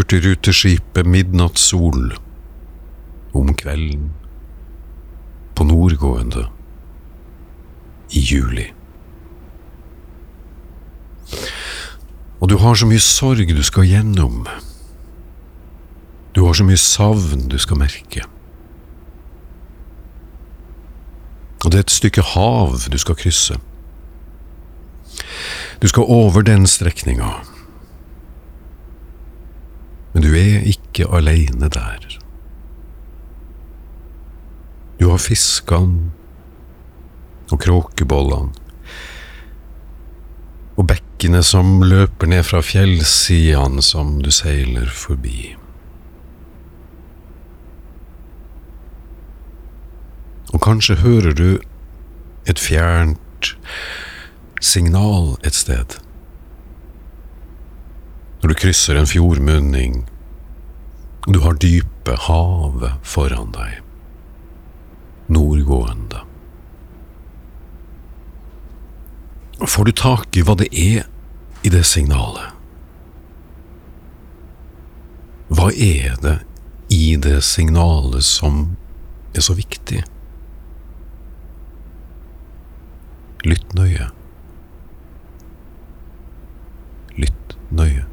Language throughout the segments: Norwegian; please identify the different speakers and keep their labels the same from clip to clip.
Speaker 1: Hurtigruteskipet Midnattssol om kvelden på nordgående i juli. Og du har så mye sorg du skal gjennom. Du har så mye savn du skal merke. Og det er et stykke hav du skal krysse. Du skal over den strekninga. Du er ikke aleine der. Du har fiskene og kråkebollene og bekkene som løper ned fra fjellsidene som du seiler forbi. Og kanskje hører du et fjernt signal et sted. Når du krysser en fjordmunning, du har dype havet foran deg. Nordgående. Får du tak i hva det er i det signalet? Hva er det i det signalet som er så viktig? Lytt nøye. Lytt nøye.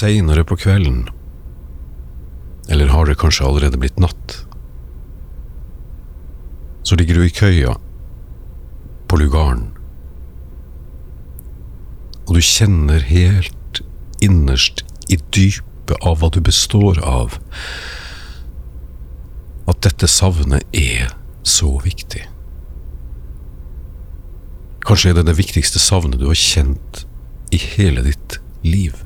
Speaker 1: Seinere på kvelden, eller har det kanskje allerede blitt natt, så ligger du i køya på lugaren, og du kjenner helt innerst i dypet av hva du består av, at dette savnet er så viktig. Kanskje er det det viktigste savnet du har kjent i hele ditt liv.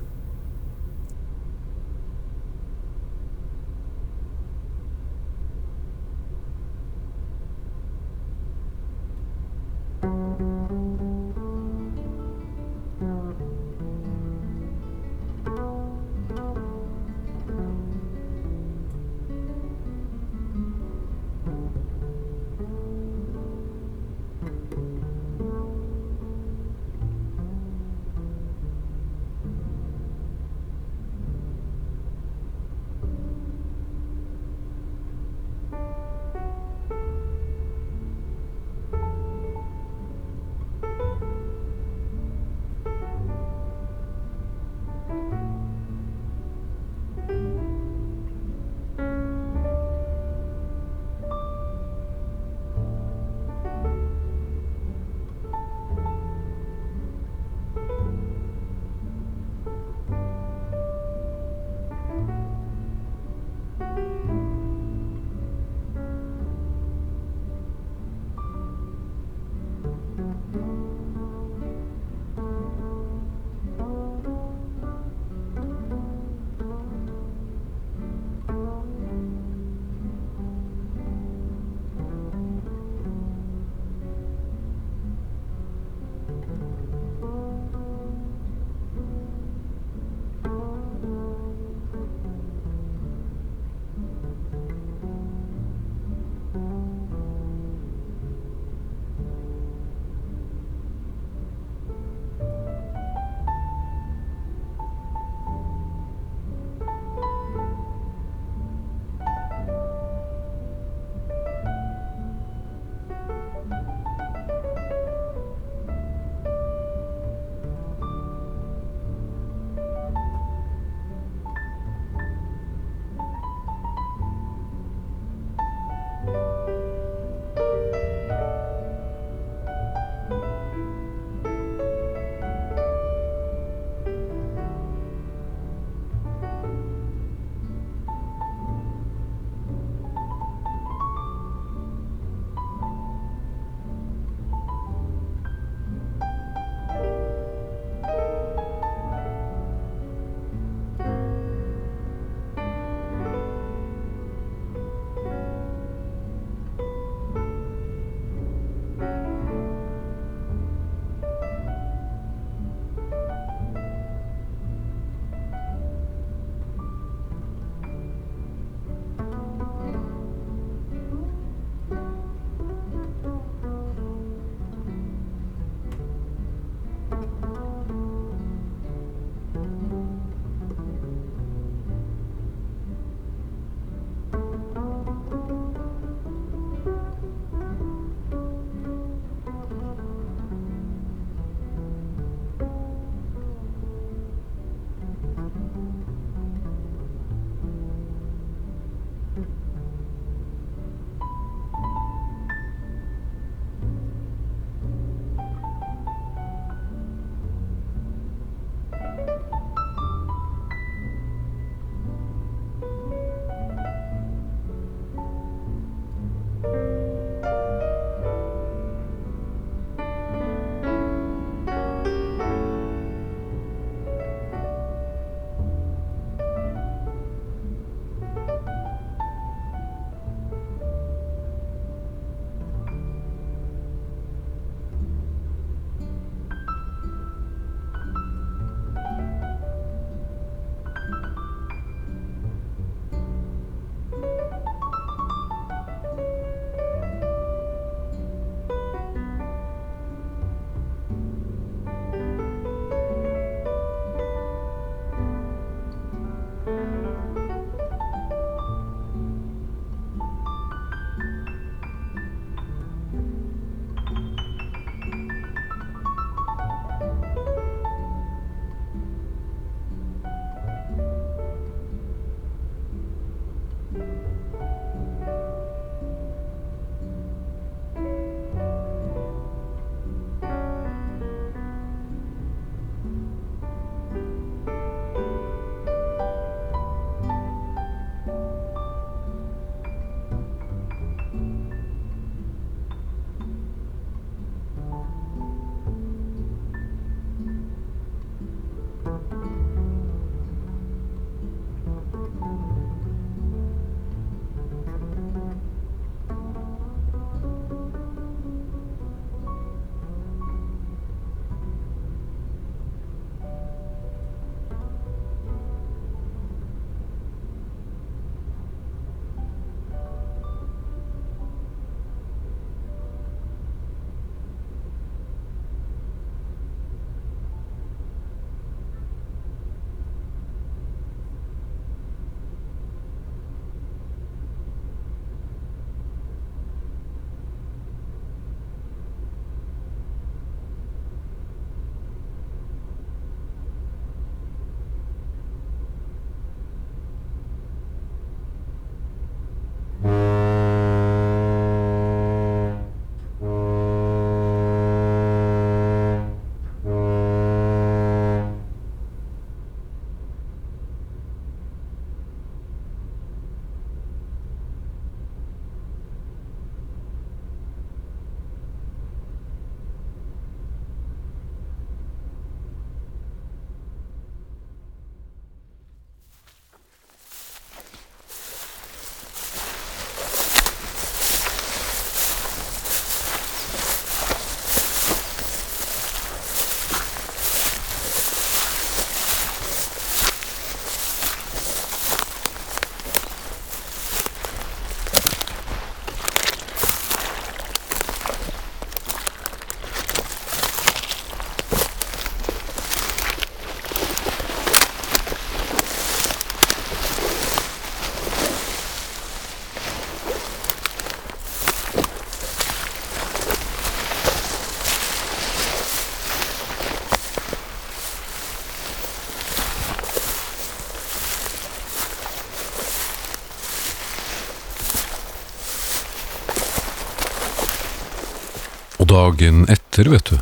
Speaker 1: Dagen etter, vet du,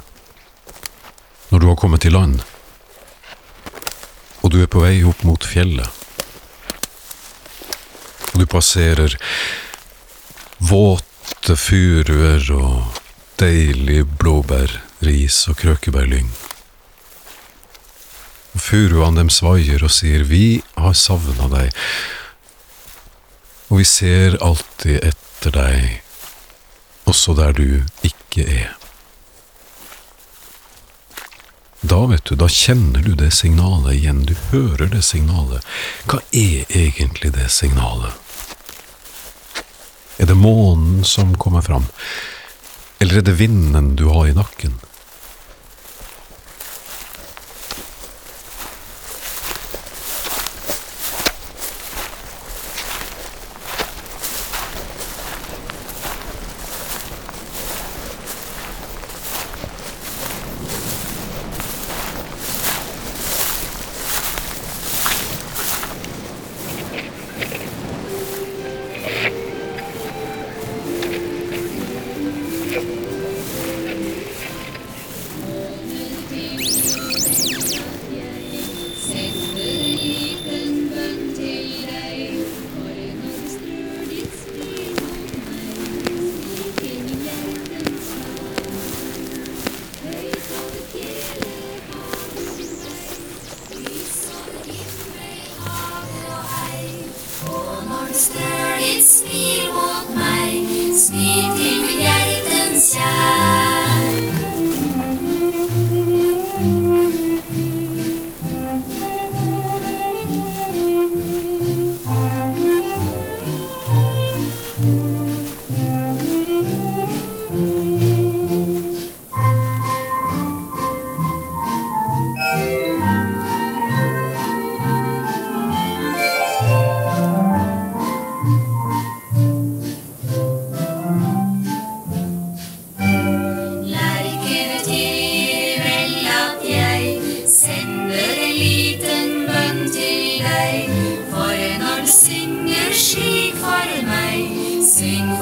Speaker 1: når du har kommet til land, og du er på vei opp mot fjellet, og du passerer våte furuer og deilig blåbærris og krøkebærlyng. Furuene dem svaier og sier vi har savna deg, og vi ser alltid etter deg, også der du ikke er. Da, vet du, da kjenner du det signalet igjen, du hører det signalet. Hva er egentlig det signalet? Er det månen som kommer fram, eller er det vinden du har i nakken?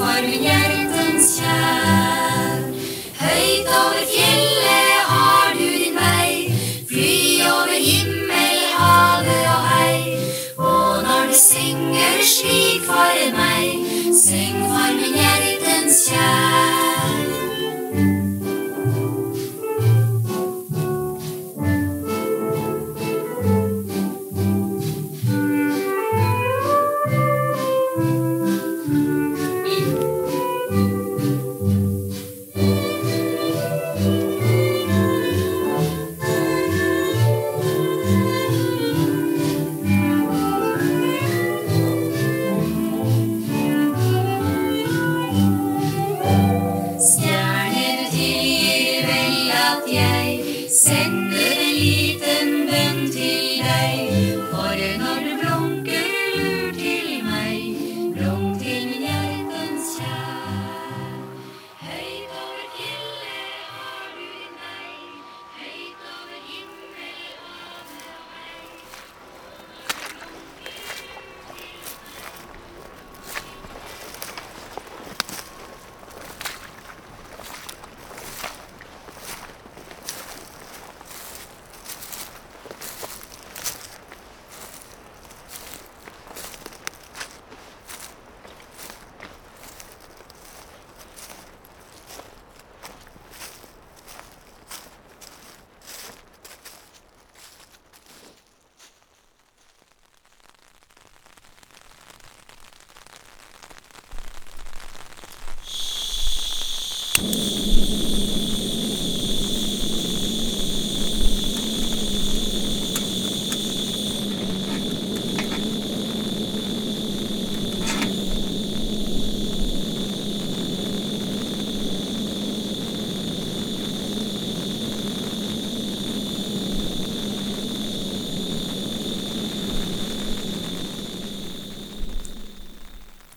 Speaker 2: Voor wie jij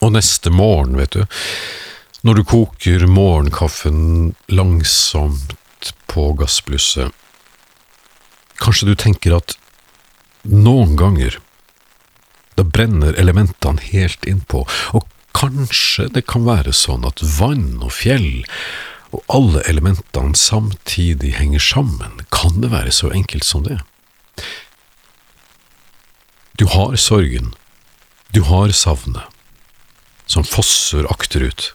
Speaker 2: Og
Speaker 1: neste morgen, vet du, når du koker morgenkaffen langsomt på gassblusset, kanskje du tenker at noen ganger da brenner elementene helt innpå, og kanskje det kan være sånn at vann og fjell
Speaker 3: og alle elementene samtidig henger sammen, kan det være så enkelt som det? Du har sorgen, du har savnet, som fosser akterut,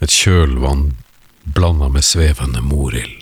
Speaker 3: et kjølvann blanda med svevende morild.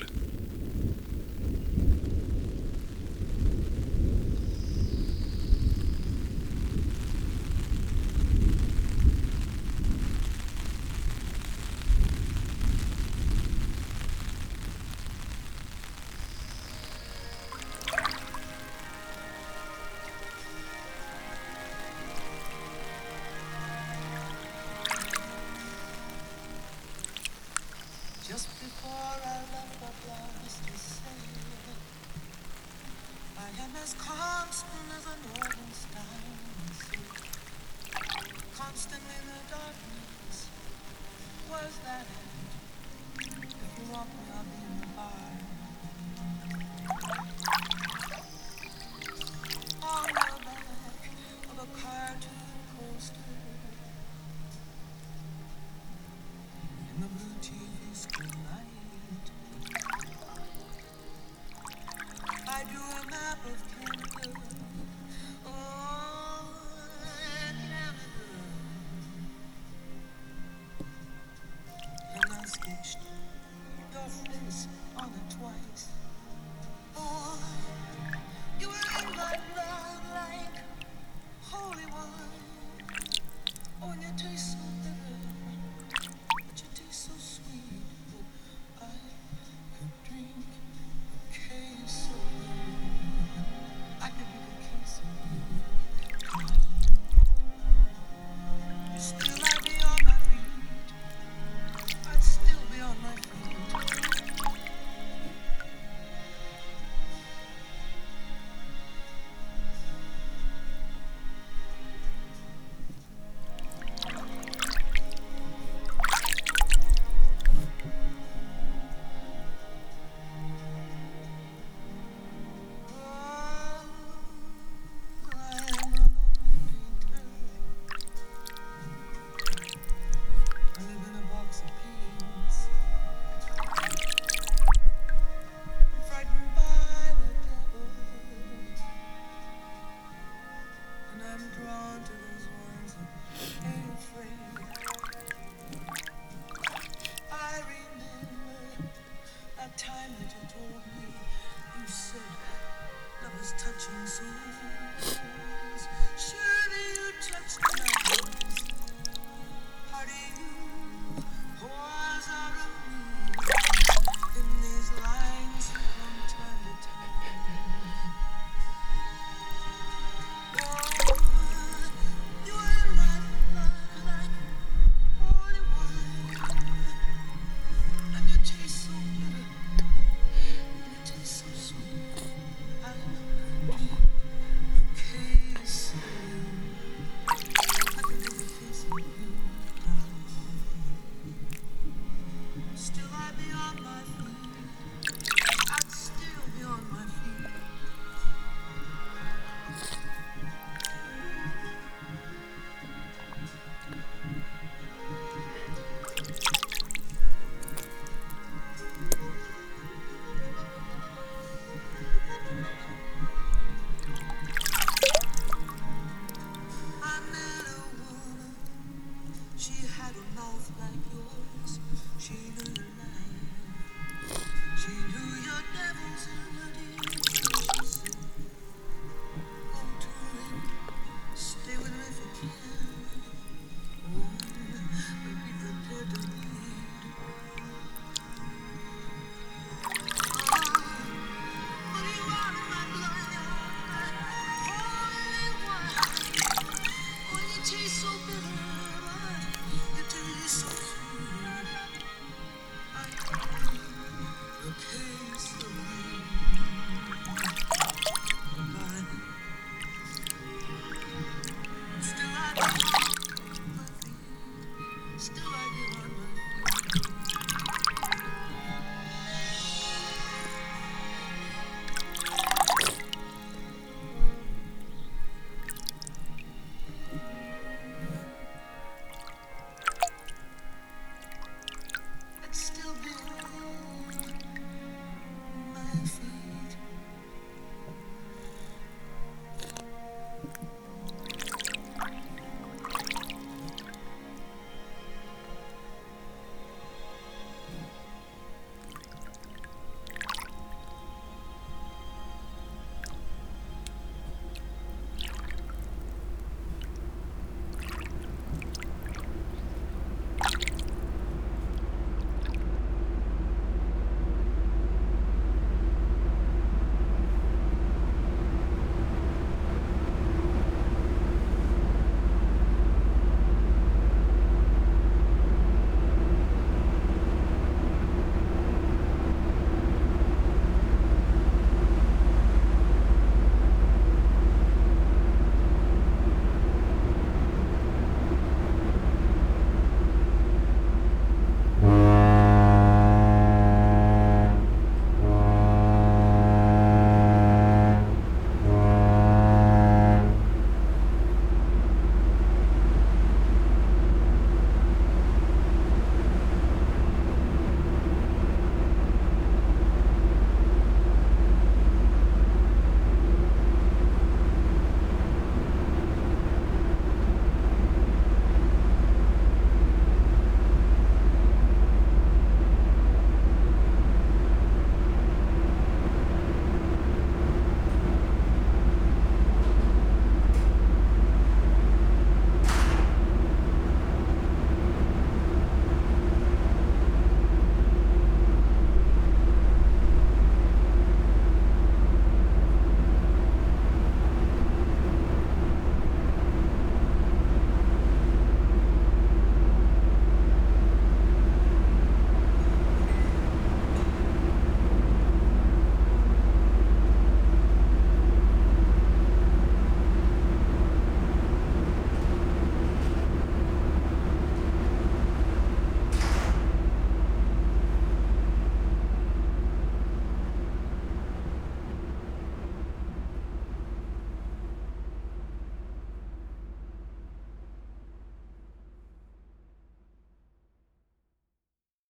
Speaker 4: like yours. She